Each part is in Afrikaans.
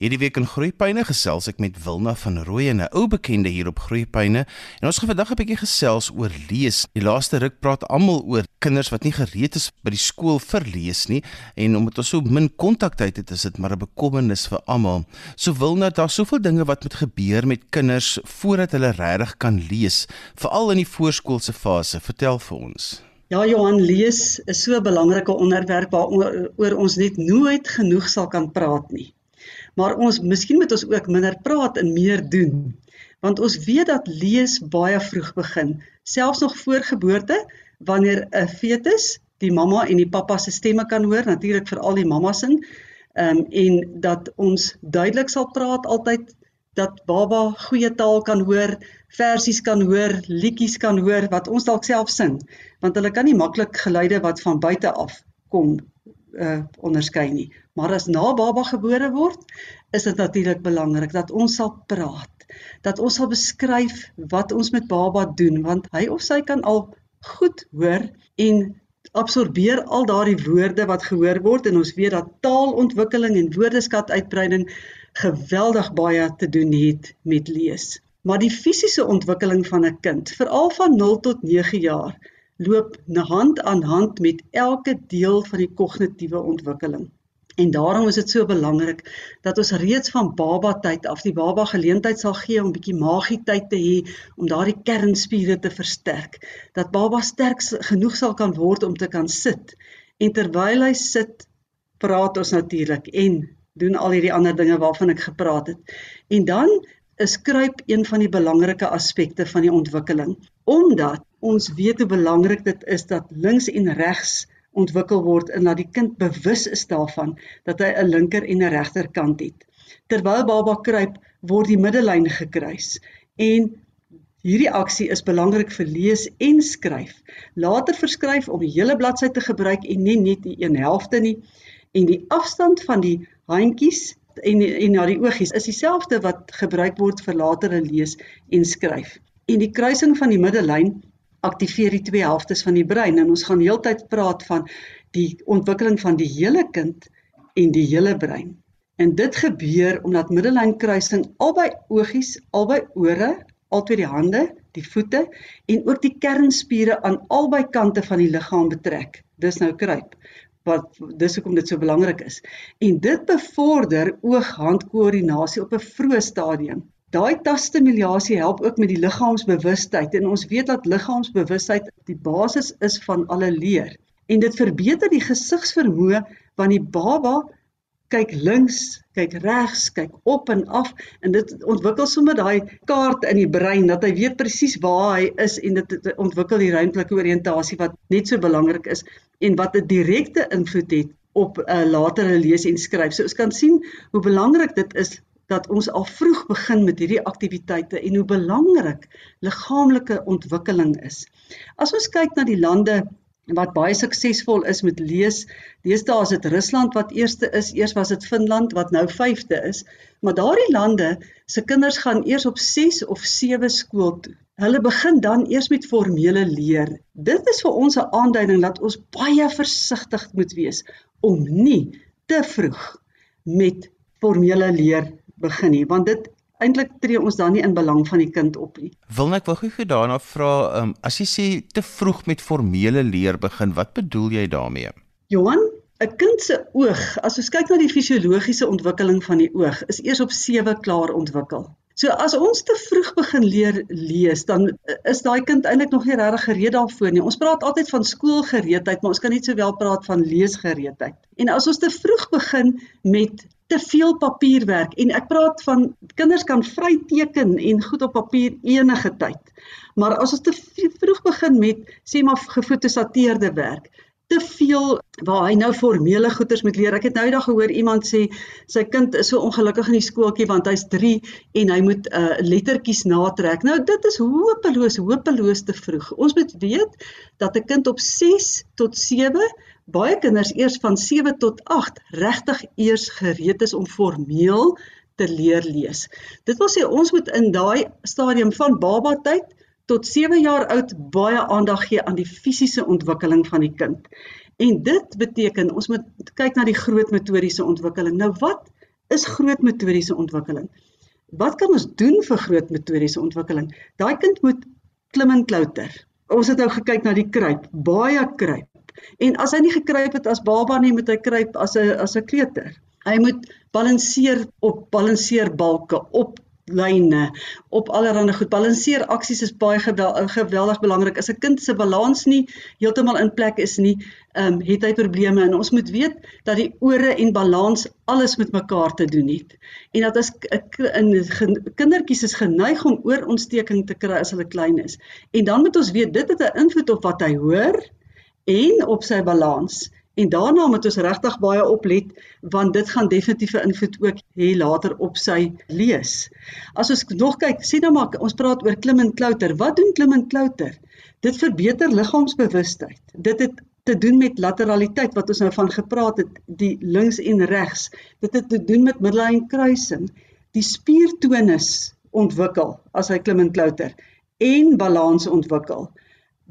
Hierdie week in Groepyne gesels ek met Wilna van Rooyen, 'n ou bekende hier op Groepyne. En ons gaan vandag 'n bietjie gesels oor lees. Die laaste ruk praat almal oor kinders wat nie gereed is by die skool vir lees nie en omdat ons so min kontaktyd het, is dit maar 'n bekommernis vir almal. So Wilna, daar's soveel dinge wat moet gebeur met kinders voordat hulle regtig kan lees, veral in die voorskoolse fase. Vertel vir ons. Ja Johan, lees is so 'n belangrike onderwerp waaroor ons net nooit genoeg sal kan praat nie maar ons miskien moet ons ook minder praat en meer doen. Want ons weet dat lees baie vroeg begin, selfs nog voor geboorte, wanneer 'n fetus die mamma en die pappa se stemme kan hoor, natuurlik vir al die mammas in. Ehm um, en dat ons duidelik sal praat altyd dat baba goeie taal kan hoor, versies kan hoor, liedjies kan hoor wat ons dalk self sing, want hulle kan nie maklik geluide wat van buite af kom uh onderskei nie. Maar as na baba gebore word, is dit natuurlik belangrik dat ons sal praat. Dat ons sal beskryf wat ons met baba doen want hy of sy kan al goed hoor en absorbeer al daardie woorde wat gehoor word en ons weet dat taalontwikkeling en woordeskatuitbreiding geweldig baie te doen het met lees. Maar die fisiese ontwikkeling van 'n kind, veral van 0 tot 9 jaar, loop hand aan hand met elke deel van die kognitiewe ontwikkeling. En daarom is dit so belangrik dat ons reeds van baba tyd af die baba geleentheid sal gee om bietjie magie tyd te hê om daardie kernspiere te versterk. Dat baba sterk genoeg sal kan word om te kan sit. En terwyl hy sit, praat ons natuurlik en doen al hierdie ander dinge waarvan ek gepraat het. En dan is kruip een van die belangrike aspekte van die ontwikkeling omdat ons weet hoe belangrik dit is dat links en regs ontwikkel word en dat die kind bewus is daarvan dat hy 'n linker en 'n regterkant het. Terwyl baba kruip, word die middellyn gekruis en hierdie aksie is belangrik vir lees en skryf. Later verskryf om die hele bladsy te gebruik en nie net die een helfte nie en die afstand van die handjies en en na die oogies is dieselfde wat gebruik word vir latere lees en skryf. En die kruising van die middellyn aktiveer die twee helftes van die brein en ons gaan heeltyd praat van die ontwikkeling van die hele kind en die hele brein. En dit gebeur omdat middellynkruising albei oogies, albei ore, albei die hande, die voete en ook die kernspiere aan albei kante van die liggaam betrek. Dis nou kruip wat dis hoekom dit so belangrik is. En dit bevorder oog-hand koördinasie op 'n vroeë stadium. Daai tasstimulasie help ook met die liggaamsbewustheid en ons weet dat liggaamsbewustheid die basis is van alle leer. En dit verbeter die gesigsvermoë van die baba kyk links, kyk regs, kyk op en af en dit ontwikkel sommer daai kaart in die brein dat hy weet presies waar hy is en dit, ontwikkel die ruimtelike oriëntasie wat net so belangrik is en wat 'n direkte invloed het op 'n uh, latere lees en skryf. So ons kan sien hoe belangrik dit is dat ons al vroeg begin met hierdie aktiwiteite en hoe belangrik liggaamlike ontwikkeling is. As ons kyk na die lande wat baie suksesvol is met lees, deesdae is dit Rusland wat eerste is, eers was dit Finland wat nou vyfde is, maar daardie lande se kinders gaan eers op 6 of 7 skool toe. Hulle begin dan eers met formele leer. Dit is vir ons 'n aanduiding dat ons baie versigtig moet wees om nie te vroeg met formele leer begin nie want dit eintlik tree ons dan nie in belang van die kind op nie. Wil ek wil gou daarna vra um, as jy sê te vroeg met formele leer begin, wat bedoel jy daarmee? Johan, 'n kind se oog, as ons kyk na die fisiologiese ontwikkeling van die oog, is eers op 7 klaar ontwikkel. So as ons te vroeg begin leer lees, dan is daai kind eintlik nog nie regtig gereed daarvoor nie. Ons praat altyd van skoolgereedheid, maar ons kan net sowel praat van leesgereedheid. En as ons te vroeg begin met te veel papierwerk en ek praat van kinders kan vry teken en goed op papier enige tyd. Maar as ons te vroeg begin met sê maar gefotosateerde werk, te veel waar hy nou formele goeders moet leer. Ek het nou eendag gehoor iemand sê sy kind is so ongelukkig in die skooltjie want hy's 3 en hy moet uh lettertjies natrek. Nou dit is hopeloos, hopeloos te vroeg. Ons moet weet dat 'n kind op 6 tot 7 baie kinders eers van 7 tot 8 regtig eers gereed is om formeel te leer lees. Dit wil sê ons moet in daai stadium van baba tyd tot 7 jaar oud baie aandag gee aan die fisiese ontwikkeling van die kind. En dit beteken ons moet kyk na die groot motoriese ontwikkeling. Nou wat is groot motoriese ontwikkeling. Wat kan ons doen vir groot motoriese ontwikkeling? Daai kind moet klim en klouter. Ons het nou gekyk na die kruip, baie kruip. En as hy nie gekruip het as baba nie, moet hy kruip as 'n as 'n kleuter. Hy moet balanseer op balanseerbalke, op lyne op allerlei goed. Balanseer aksies is baie geweldig, geweldig belangrik. As 'n kind se balans nie heeltemal in plek is nie, um, het hy probleme en ons moet weet dat die ore en balans alles met mekaar te doen het. En dat as 'n kindertjies is geneig om oorontsteking te kry as hulle klein is. En dan moet ons weet dit het 'n invloed op wat hy hoor en op sy balans. En daarna moet ons regtig baie oplet want dit gaan definitief 'n invloed ook hê later op sy lees. As ons nog kyk, sien nou maar ons praat oor klim en klouter. Wat doen klim en klouter? Dit verbeter liggaamsbewustheid. Dit het te doen met lateraliteit wat ons nou van gepraat het, die links en regs. Dit het te doen met middellyn kruising. Die spiertonus ontwikkel as hy klim en klouter en balans ontwikkel.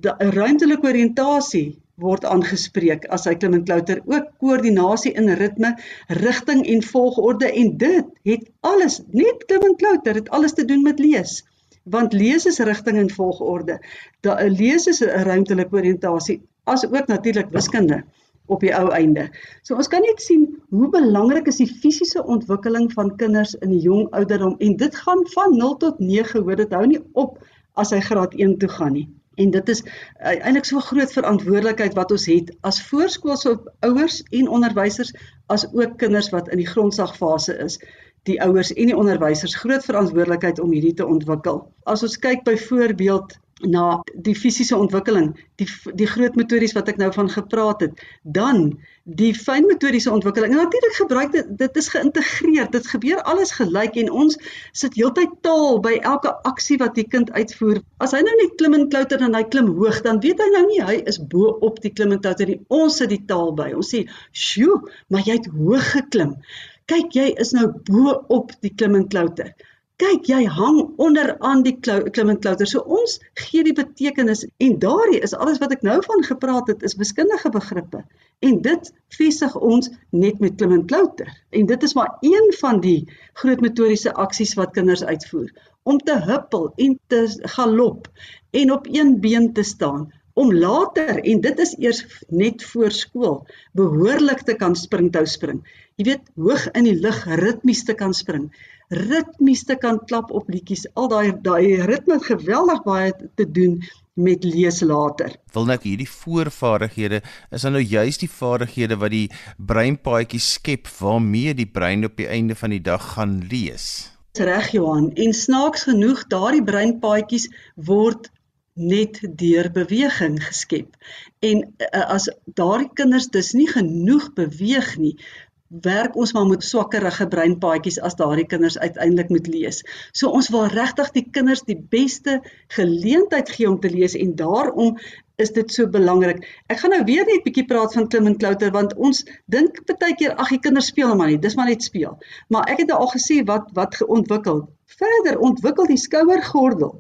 'n Ruimtelike oriëntasie word aangespreek as hy klim en klouter ook koördinasie in ritme, rigting en volgorde en dit het alles net klim en klouter het alles te doen met lees want lees is rigting en volgorde. 'n lees is 'n ruimtelike oriëntasie as ook natuurlik wiskunde op die ou einde. So ons kan net sien hoe belangrik is die fisiese ontwikkeling van kinders in die jong ouderdom en dit gaan van 0 tot 9 hoor dit hou nie op as hy graad 1 toe gaan nie. En dit is uh, eintlik so groot verantwoordelikheid wat ons het as voorskoolse ouers en onderwysers as ook kinders wat in die grondslagfase is. Die ouers en die onderwysers groot verantwoordelikheid om hierdie te ontwikkel. As ons kyk byvoorbeeld na die fisiese ontwikkeling, die die groot metodes wat ek nou van gepraat het, dan die fynmotoriese ontwikkeling. En natuurlik gebruik dit dit is geïntegreer. Dit gebeur alles gelyk en ons sit heeltyd taal by elke aksie wat die kind uitvoer. As hy nou net klim en klouter en hy klim hoog, dan weet hy nou nie hy is bo op die klim en klouter nie. Ons sit die taal by. Ons sê, "Sjoe, maar jy het hoog geklim." Kyk, jy is nou bo op die klim en klouter kyk jy hang onder aan die klim en klouter. So ons gee die betekenis en daardie is alles wat ek nou van gepraat het is wiskundige begrippe. En dit vestig ons net met klim en klouter. En dit is maar een van die groot motoriese aksies wat kinders uitvoer om te huppel en te galop en op een been te staan om later en dit is eers net voor skool behoorlik te kan springtou spring. Jy weet hoog in die lug ritmies te kan spring ritmies te kan klap op liedjies. Al daai daai ritme het geweldig baie te doen met lees later. Wil net hierdie voorvaardighede is dan nou juist die vaardighede wat die breinpaadjie skep waarmee die brein op die einde van die dag gaan lees. Reg Johan, en snaaks genoeg daardie breinpaadjies word net deur beweging geskep. En uh, as daardie kinders dus nie genoeg beweeg nie, werk ons maar met swakkerige breinpaadjies as daardie kinders uiteindelik moet lees. So ons wil regtig die kinders die beste geleentheid gee om te lees en daarom is dit so belangrik. Ek gaan nou weer net bietjie praat van klim en klouter want ons dink baie keer ag die kinders speel maar nie, dis maar net speel. Maar ek het nou al gesê wat wat geontwikkel. Verder ontwikkel die skouergordel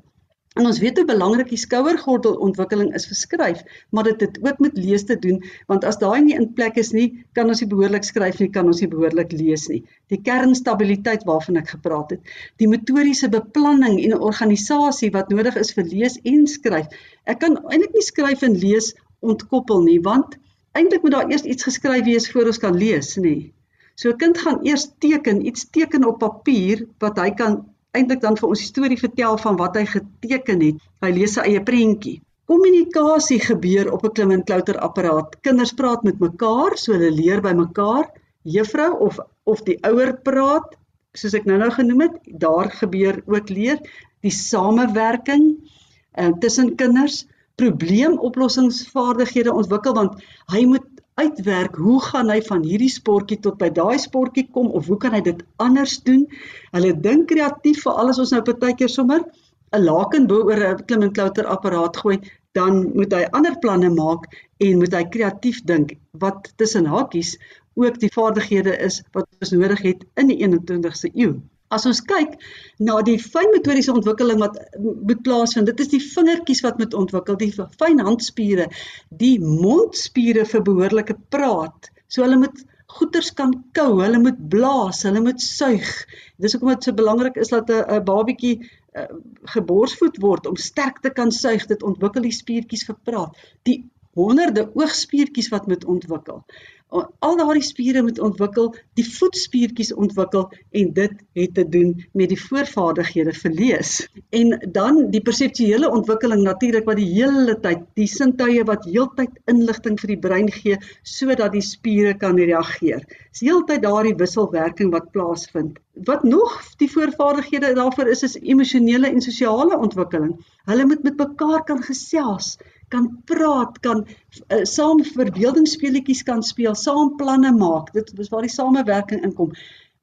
En ons weet hoe belangrik die skouergordelontwikkeling is vir skryf, maar dit het ook met lees te doen, want as daai nie in plek is nie, kan ons nie behoorlik skryf nie, kan ons nie behoorlik lees nie. Die kernstabiliteit waarvan ek gepraat het, die metodiese beplanning en organisasie wat nodig is vir lees en skryf. Ek kan eintlik nie skryf en lees ontkoppel nie, want eintlik moet daar eers iets geskryf wees voor ons kan lees, nê. So 'n kind gaan eers teken, iets teken op papier wat hy kan eintlik dan vir ons storie vertel van wat hy geteken het. Hy lees sy eie prentjie. Kommunikasie gebeur op 'n klim en klouter apparaat. Kinders praat met mekaar, so hulle leer by mekaar. Juffrou of of die ouer praat, soos ek nou-nou genoem het, daar gebeur ook leer die samewerking uh, tussen kinders, probleemoplossingsvaardighede ontwikkel want hy moet uitwerk hoe gaan hy van hierdie sportjie tot by daai sportjie kom of hoe kan hy dit anders doen? Hulle dink kreatief vir alles ons nou partykeer sommer 'n laken bo oor 'n klim en klouter apparaat gooi, dan moet hy ander planne maak en moet hy kreatief dink wat tussen hakies ook die vaardighede is wat ons nodig het in die 21ste eeu. As ons kyk na die fynmotoriese ontwikkeling wat moet plaasvind, dit is die vingertjies wat moet ontwikkel, die fyn handspiere, die mondspiere vir behoorlike praat. So hulle moet goeters kan kou, hulle moet blaas, hulle moet suig. Dis hoekom dit so belangrik is dat 'n babietjie uh, geborsvoed word om sterk te kan suig. Dit ontwikkel die spiertjies vir praat. Die honderde oogspiertjies wat moet ontwikkel al daardie spiere moet ontwikkel, die voetspiertjies ontwikkel en dit het te doen met die voorvaardighede vir lees. En dan die perseptuele ontwikkeling natuurlik wat die hele tyd die sintuie wat heeltyd inligting vir die brein gee sodat die spiere kan reageer. Dis heeltyd daardie wisselwerking wat plaasvind. Wat nog die voorvaardighede daarvoor is is emosionele en sosiale ontwikkeling. Hulle moet met mekaar kan gesels kan praat, kan uh, saam verbeeldingsspeletjies kan speel, saam planne maak. Dit is waar die samewerking inkom.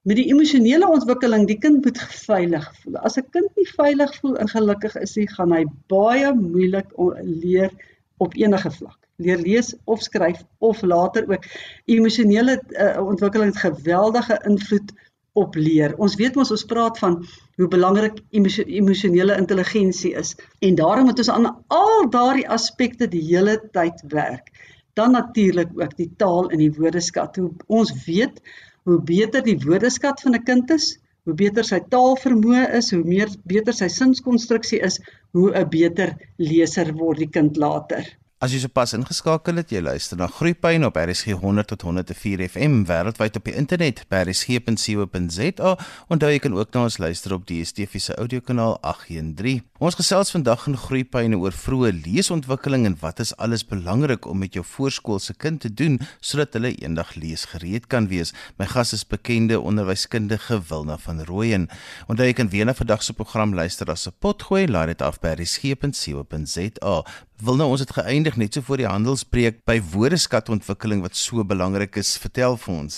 Met die emosionele ontwikkeling, die kind moet veilig voel. As 'n kind nie veilig voel en gelukkig is nie, gaan hy baie moeilik leer op enige vlak. Leer lees of skryf of later ook emosionele uh, ontwikkeling het geweldige invloed op leer. Ons weet mos ons praat van hoe belangrik emosionele intelligensie is en daarom moet ons aan al daardie aspekte die hele tyd werk. Dan natuurlik ook die taal en die woordeskat. Hoe ons weet hoe beter die woordeskat van 'n kind is, hoe beter sy taalvermoë is, hoe meer beter sy sinskonstruksie is, hoe 'n beter leser word die kind later. As jy sopas ingeskakel het, jy luister na Groepyne op RSG 100 tot 104 FM wêreldwyd op die internet by rsg.co.za. Onthou jy kan ook na ons luister op die DSTV se audiokanaal 813. Ons gesels vandag in Groepyne oor vroeë leesontwikkeling en wat is alles belangrik om met jou voorskoolse kind te doen sodat hulle eendag leesgereed kan wees. My gas is bekende onderwyskundige Wilna van Rooyen. Onthou jy kan weer na vandag se program luister 'n potgooi, laai dit af by rsg.co.za. Wil nou ons het geëindig net so voor die handelsbreek by woordeskatontwikkeling wat so belangrik is. Vertel vir ons.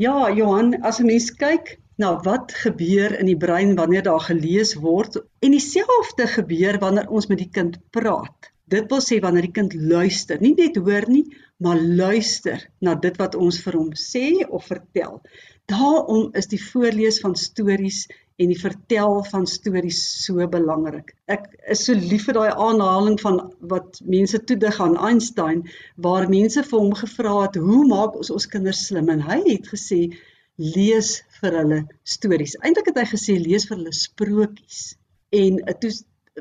Ja, Johan, as 'n mens kyk na wat gebeur in die brein wanneer daar gelees word en dieselfde gebeur wanneer ons met die kind praat. Dit wil sê wanneer die kind luister, nie net hoor nie, maar luister na dit wat ons vir hom sê of vertel. Daarom is die voorlees van stories en die vertel van stories so belangrik. Ek is so lief vir daai aanhaling van wat mense toedig aan Einstein waar mense vir hom gevra het hoe maak ons ons kinders slim en hy het gesê lees vir hulle stories. Eintlik het hy gesê lees vir hulle sprokies. En uh, toe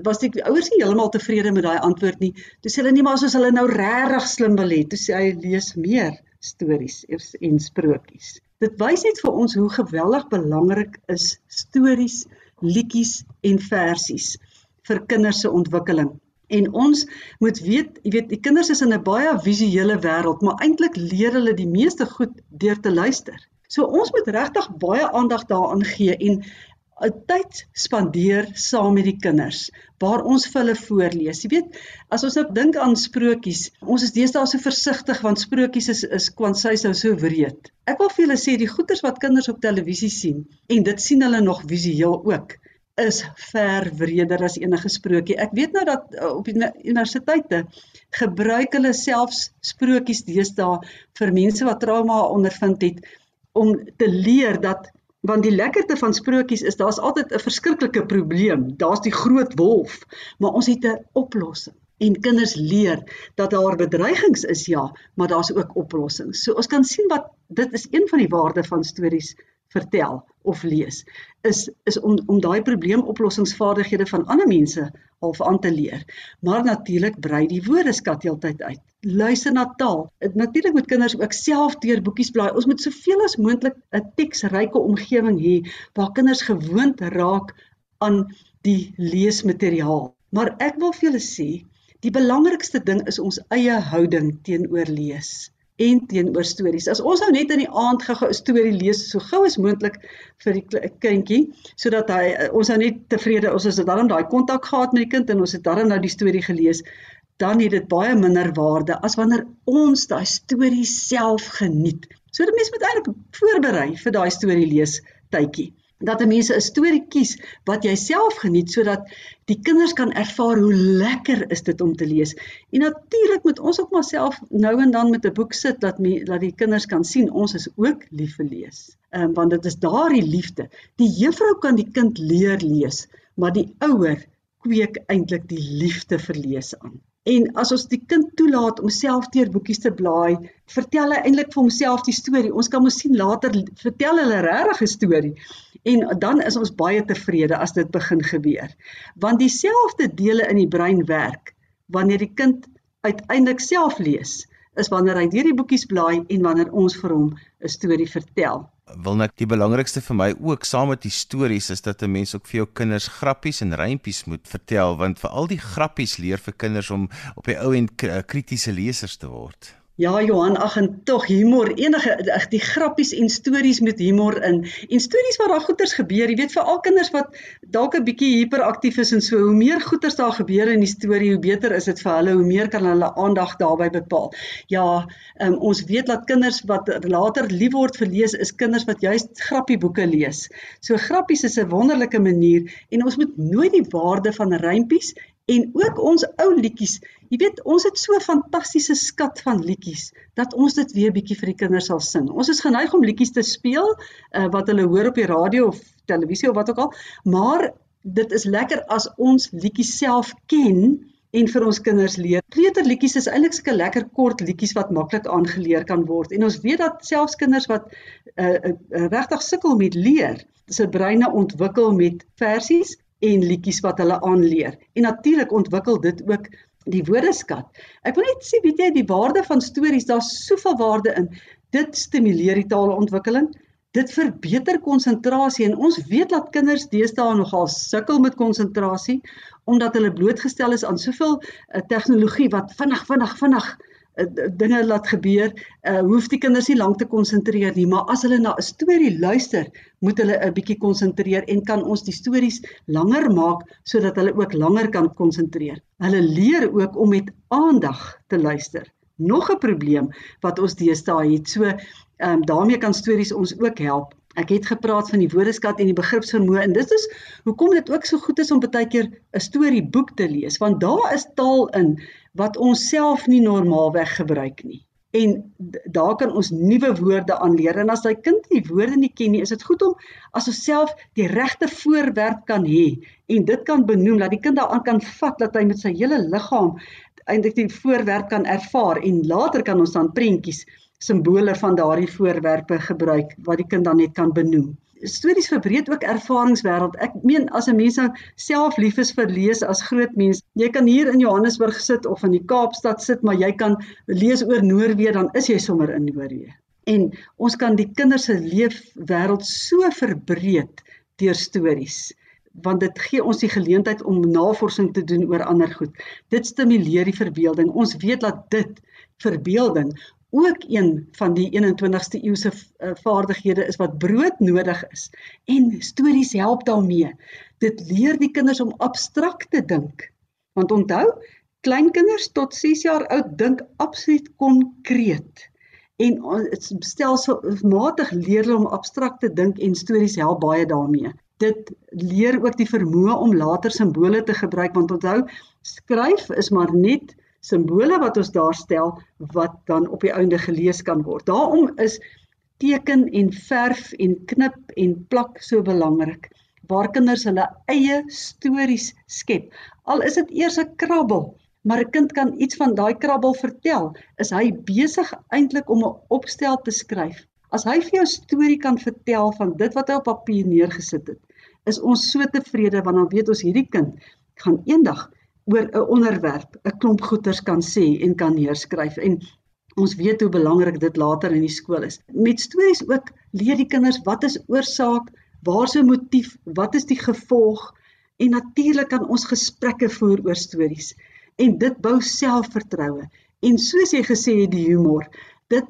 was die ouers nie heeltemal tevrede met daai antwoord nie. Toe sê hulle nie maar as hulle nou regtig slim wil hê, toe sê hy lees meer stories en sprokies. Dit wys net vir ons hoe geweldig belangrik is stories, liedjies en versies vir kinders se ontwikkeling. En ons moet weet, jy weet, die kinders is in 'n baie visuele wêreld, maar eintlik leer hulle die meeste goed deur te luister. So ons moet regtig baie aandag daaraan gee en tyd spandeer saam met die kinders waar ons vir hulle voorlees. Jy weet, as ons nou dink aan sprokies, ons is deesdae so versigtig want sprokies is is kwansy's nou so wreed. Ek wil vir julle sê die goeters wat kinders op televisie sien en dit sien hulle nog visueel ook is ver wreder as enige sprokie. Ek weet nou dat uh, op universiteite gebruik hulle selfs sprokies deesdae vir mense wat trauma ondervind het om te leer dat Want die lekkerte van sprokies is daar's altyd 'n verskriklike probleem. Daar's die groot wolf, maar ons het 'n oplossing. En kinders leer dat daar bedreigings is ja, maar daar's ook oplossings. So ons kan sien wat dit is een van die waarde van stories vertel of lees is is om om daai probleemoplossingsvaardighede van ander mense half aan te leer. Maar natuurlik brei die woordeskat heeltyd uit. Luister na taal. Natuurlik moet kinders ook self deur boekies blaai. Ons moet soveel as moontlik 'n teksryke omgewing hê waar kinders gewoond raak aan die leesmateriaal. Maar ek wil vir julle sê, die belangrikste ding is ons eie houding teenoor lees en teenoor stories. As ons nou net in die aand gou 'n storie lees so gou as moontlik vir die kindjie sodat hy ons nou net tevrede ons het dan daai kontak gehad met die kind en ons het dan nou die storie gelees, dan het dit baie minder waarde as wanneer ons daai storie self geniet. So die mens moet eintlik voorberei vir daai storie lees tydjie dat 'n mens 'n storie kies wat jy self geniet sodat die kinders kan ervaar hoe lekker is dit om te lees. En natuurlik moet ons ook maar self nou en dan met 'n boek sit dat me, dat die kinders kan sien ons is ook lief vir lees. Ehm um, want dit is daardie liefde. Die juffrou kan die kind leer lees, maar die ouer kweek eintlik die liefde vir lees aan. En as ons die kind toelaat om self deur boekies te blaai, vertel hy eintlik vir homself die storie. Ons kan mos sien later vertel hulle regtig 'n storie. En dan is ons baie tevrede as dit begin gebeur. Want dieselfde dele in die brein werk wanneer die kind uiteindelik self lees, is wanneer hy deur die boekies blaai en wanneer ons vir hom 'n storie vertel wil net die belangrikste vir my ook saam met die stories is dat 'n mens ook vir jou kinders grappies en rympies moet vertel want vir al die grappies leer vir kinders om op die ou end kritiese lesers te word. Ja Johan, ag en tog humor, enige ag die grappies en stories met humor in. En stories waar daar goeters gebeur, jy weet vir al kinders wat dalk 'n bietjie hiperaktief is en so, hoe meer goeters daar gebeur in die storie, hoe beter is dit vir hulle, hoe meer kan hulle aandag daarbey bepaal. Ja, um, ons weet dat kinders wat later lief word vir lees is kinders wat juist grappieboeke lees. So grappies is 'n wonderlike manier en ons moet nooit die waarde van rympies en ook ons ou liedjies. Jy weet, ons het so 'n fantastiese skat van liedjies dat ons dit weer bietjie vir die kinders sal sing. Ons is geneig om liedjies te speel uh, wat hulle hoor op die radio of televisie of wat ook al, maar dit is lekker as ons liedjies self ken en vir ons kinders leer. Kleuterliedjies is eintlik sulke lekker kort liedjies wat maklik aangeleer kan word. En ons weet dat selfs kinders wat uh, uh, regtig sukkel met leer, se breine ontwikkel met versies en liedjies wat hulle aanleer. En natuurlik ontwikkel dit ook die woordeskat. Ek wil net sê weet jy die waarde van stories, daar's soveel waarde in. Dit stimuleer die taalontwikkeling. Dit verbeter konsentrasie en ons weet dat kinders deesdae nogal sukkel met konsentrasie omdat hulle blootgestel is aan soveel uh, tegnologie wat vinnig vinnig vinnig Eh, dinge laat gebeur, uh hoef die kinders nie lank te konsentreer nie, maar as hulle na 'n storie luister, moet hulle 'n bietjie konsentreer en kan ons die stories langer maak sodat hulle ook langer kan konsentreer. Hulle leer ook om met aandag te luister. Nog 'n probleem wat ons deesdae het. So ehm um, daarmee kan stories ons ook help. Ek het gepraat van die woordeskat en die begripsvermoë en dit is hoekom dit ook so goed is om baie keer 'n storieboek te lees want daar is taal in wat ons self nie normaalweg gebruik nie. En daar kan ons nuwe woorde aanleer en as daai kind die woorde nie ken nie, is dit goed om as ons self die regte voorwerp kan hê en dit kan benoem dat die kind daaraan kan vat dat hy met sy hele liggaam eintlik die voorwerp kan ervaar en later kan ons dan prentjies simbole van daardie voorwerpe gebruik wat die kind dan net kan benoem stories verbreek ook ervaringswêreld. Ek meen as 'n mens nou self lief is vir lees as groot mens, jy kan hier in Johannesburg sit of in die Kaapstad sit, maar jy kan lees oor Noorwe, dan is jy sommer in Noorwe. En ons kan die kinders se leefwêreld so verbreek deur stories want dit gee ons die geleentheid om navorsing te doen oor ander goed. Dit stimuleer die verbeelding. Ons weet dat dit verbeelding ook een van die 21ste eeuse eh, vaardighede is wat brood nodig is en stories help daarmee. Dit leer die kinders om abstrakt te dink. Want onthou, kleinkinders tot 6 jaar oud dink absoluut konkreet. En stelselmatig leer hulle om abstrakt te dink en stories help baie daarmee. Dit leer ook die vermoë om later simbole te gebruik want onthou, skryf is maar net simbole wat ons daar stel wat dan op die einde gelees kan word. Daarom is teken en verf en knip en plak so belangrik waar kinders hulle eie stories skep. Al is dit eers 'n krabbel, maar 'n kind kan iets van daai krabbel vertel, is hy besig eintlik om 'n opstel te skryf. As hy vir jou storie kan vertel van dit wat hy op papier neergesit het, is ons so tevrede want dan weet ons hierdie kind gaan eendag oor 'n onderwerp 'n klomp goeters kan sê en kan neerskryf. En ons weet hoe belangrik dit later in die skool is. Met stories ook leer die kinders wat is oorsaak, waar 'n motief, wat is die gevolg? En natuurlik kan ons gesprekke voer oor stories. En dit bou selfvertroue. En soos jy gesê het die humor, dit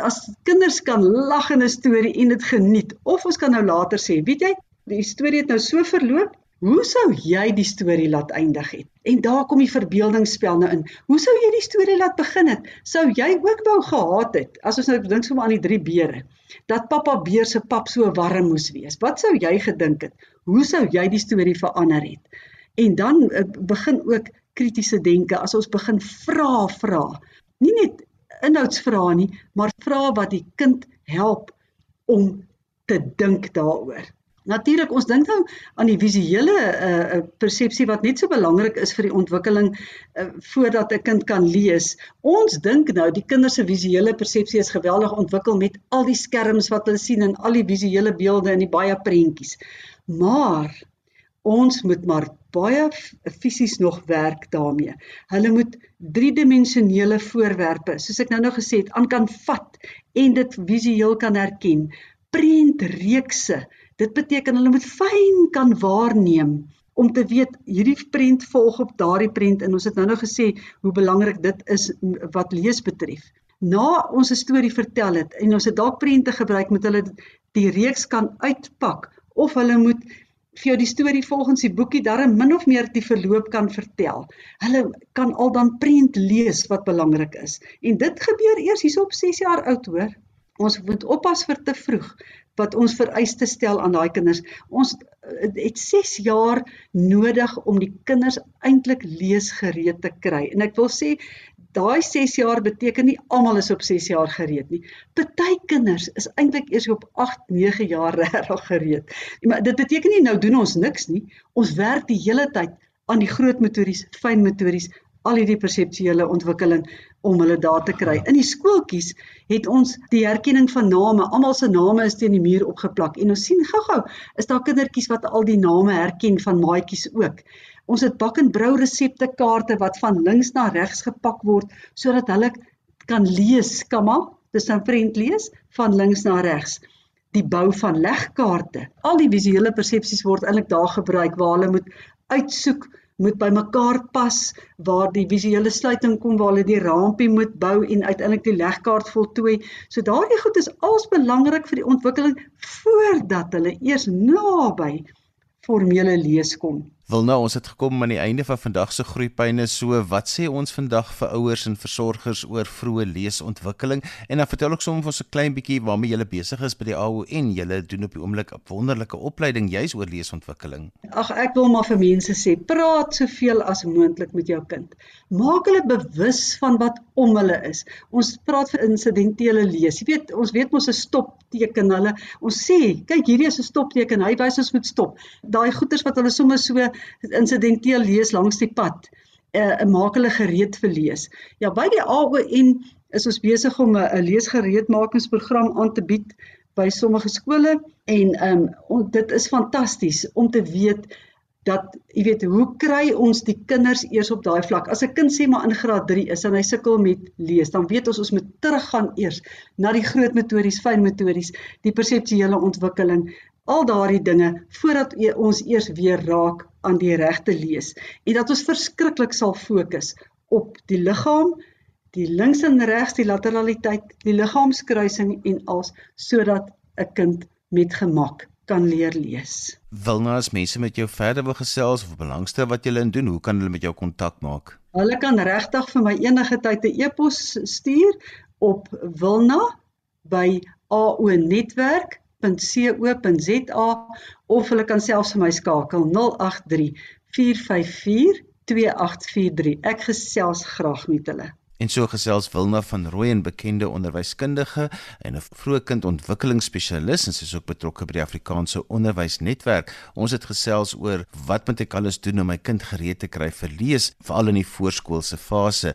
as kinders kan lag in 'n storie en dit geniet. Of ons kan nou later sê, weet jy, die storie het nou so verloop Hoe sou jy die storie laat eindig het? En daar kom die verbeeldingsspel nou in. Hoe sou jy die storie laat begin het? Sou jy ook wou gehad het as ons nou dink sommer aan die drie beere, dat pappa beer se pap so warm moes wees? Wat sou jy gedink het? Hoe sou jy die storie verander het? En dan uh, begin ook kritiese denke as ons begin vra vra. Nie net inhoudsvrae nie, maar vra wat die kind help om te dink daaroor. Natuurlik, ons dink nou aan die visuele uh persepsie wat net so belangrik is vir die ontwikkeling uh, voordat 'n kind kan lees. Ons dink nou die kinders se visuele persepsie is geweldig ontwikkel met al die skerms wat hulle sien en al die visuele beelde en die baie prentjies. Maar ons moet maar baie fisies nog werk daarmee. Hulle moet driedimensionele voorwerpe, soos ek nou nou gesê het, aan kan vat en dit visueel kan herken. Prentreekse Dit beteken hulle moet fyn kan waarneem om te weet hierdie prent volg op daardie prent en ons het nou nou gesê hoe belangrik dit is wat lees betref. Na ons 'n storie vertel het en ons het dalk prente gebruik met hulle die reeks kan uitpak of hulle moet vir jou die storie volgens die boekie darm min of meer die verloop kan vertel. Hulle kan al dan prent lees wat belangrik is. En dit gebeur eers hierso op 6 jaar oud hoor. Ons moet oppas vir te vroeg wat ons vereistes stel aan daai kinders. Ons eh, het 6 jaar nodig om die kinders eintlik leesgereed te kry. En ek wil sê daai 6 jaar beteken nie almal is op 6 jaar gereed nie. Party kinders is eintlik eers op 8, 9 jaar regtig gereed. Maar dit beteken nie nou doen ons niks nie. Ons werk die hele tyd aan die groot motories, fyn motories, al hierdie perseptuele ontwikkeling om hulle daar te kry. In die skooltjies het ons die herkenning van name. Almal se name is teen die muur opgeplak en ons sien gou-gou is daar kindertjies wat al die name herken van maatjies ook. Ons het bak en brou resepte kaarte wat van links na regs gepak word sodat hulle kan lees, kamma, dis dan vriend lees van links na regs. Die bou van legkaarte. Al die visuele persepsies word eintlik daar gebruik waar hulle moet uitsoek moet by mekaar pas waar die visuele sluiting kom waar hulle die rampie moet bou en uiteindelik die legkaart voltooi. So daardie goed is als belangrik vir die ontwikkeling voordat hulle eers naby formele lees kom. Wil nou ons het gekom aan die einde van vandag se groeipyne so wat sê ons vandag vir ouers en versorgers oor vroeë leesontwikkeling en dan vertel ek sommer vir ons 'n klein bietjie waarmee jy besig is by die AO en jy doen op die oomblik 'n wonderlike opleiding juis oor leesontwikkeling. Ag ek wil maar vir mense sê praat soveel as moontlik met jou kind. Maak hulle bewus van wat om hulle is. Ons praat vir insidentele lees. Jy weet ons weet mos 'n stopteken hulle. Ons sê kyk hierdie is 'n stopteken. Hy wys ons moet stop. Daai goeters wat hulle sommer so insidenteel lees langs die pad uh, maak hulle gereed vir lees. Ja, by die AON is ons besig om 'n leesgereedmakingsprogram aan te bied by sommige skole en ehm um, dit is fantasties om te weet dat jy weet hoe kry ons die kinders eers op daai vlak. As 'n kind sê maar in graad 3 is en hy sukkel met lees, dan weet ons ons moet teruggaan eers na die groot metories, fyn metories, die perseptuele ontwikkeling, al daardie dinge voordat ons eers weer raak aan die regte lees en dat ons verskriklik sal fokus op die liggaam, die links en regs, die lateraliteit, die liggaamskruising en als sodat 'n kind met gemak kan leer lees. Wil nou as mense met jou verder wil gesels of belangstel wat jy in doen, hoe kan hulle met jou kontak maak? Hulle kan regtig vir my enige tyd 'n e-pos stuur op wilna by AO netwerk www.co.za of hulle kan selfs vir my skakel 083 454 2843. Ek gesels graag met hulle. En so gesels Wilna van Rooyen, bekende onderwyskundige en 'n vroegkindontwikkelingsspesialis en sy is ook betrokke by die Afrikaanse Onderwysnetwerk. Ons het gesels oor wat moet ek alles doen om my kind gereed te kry vir lees, veral in die voorskoolse fase.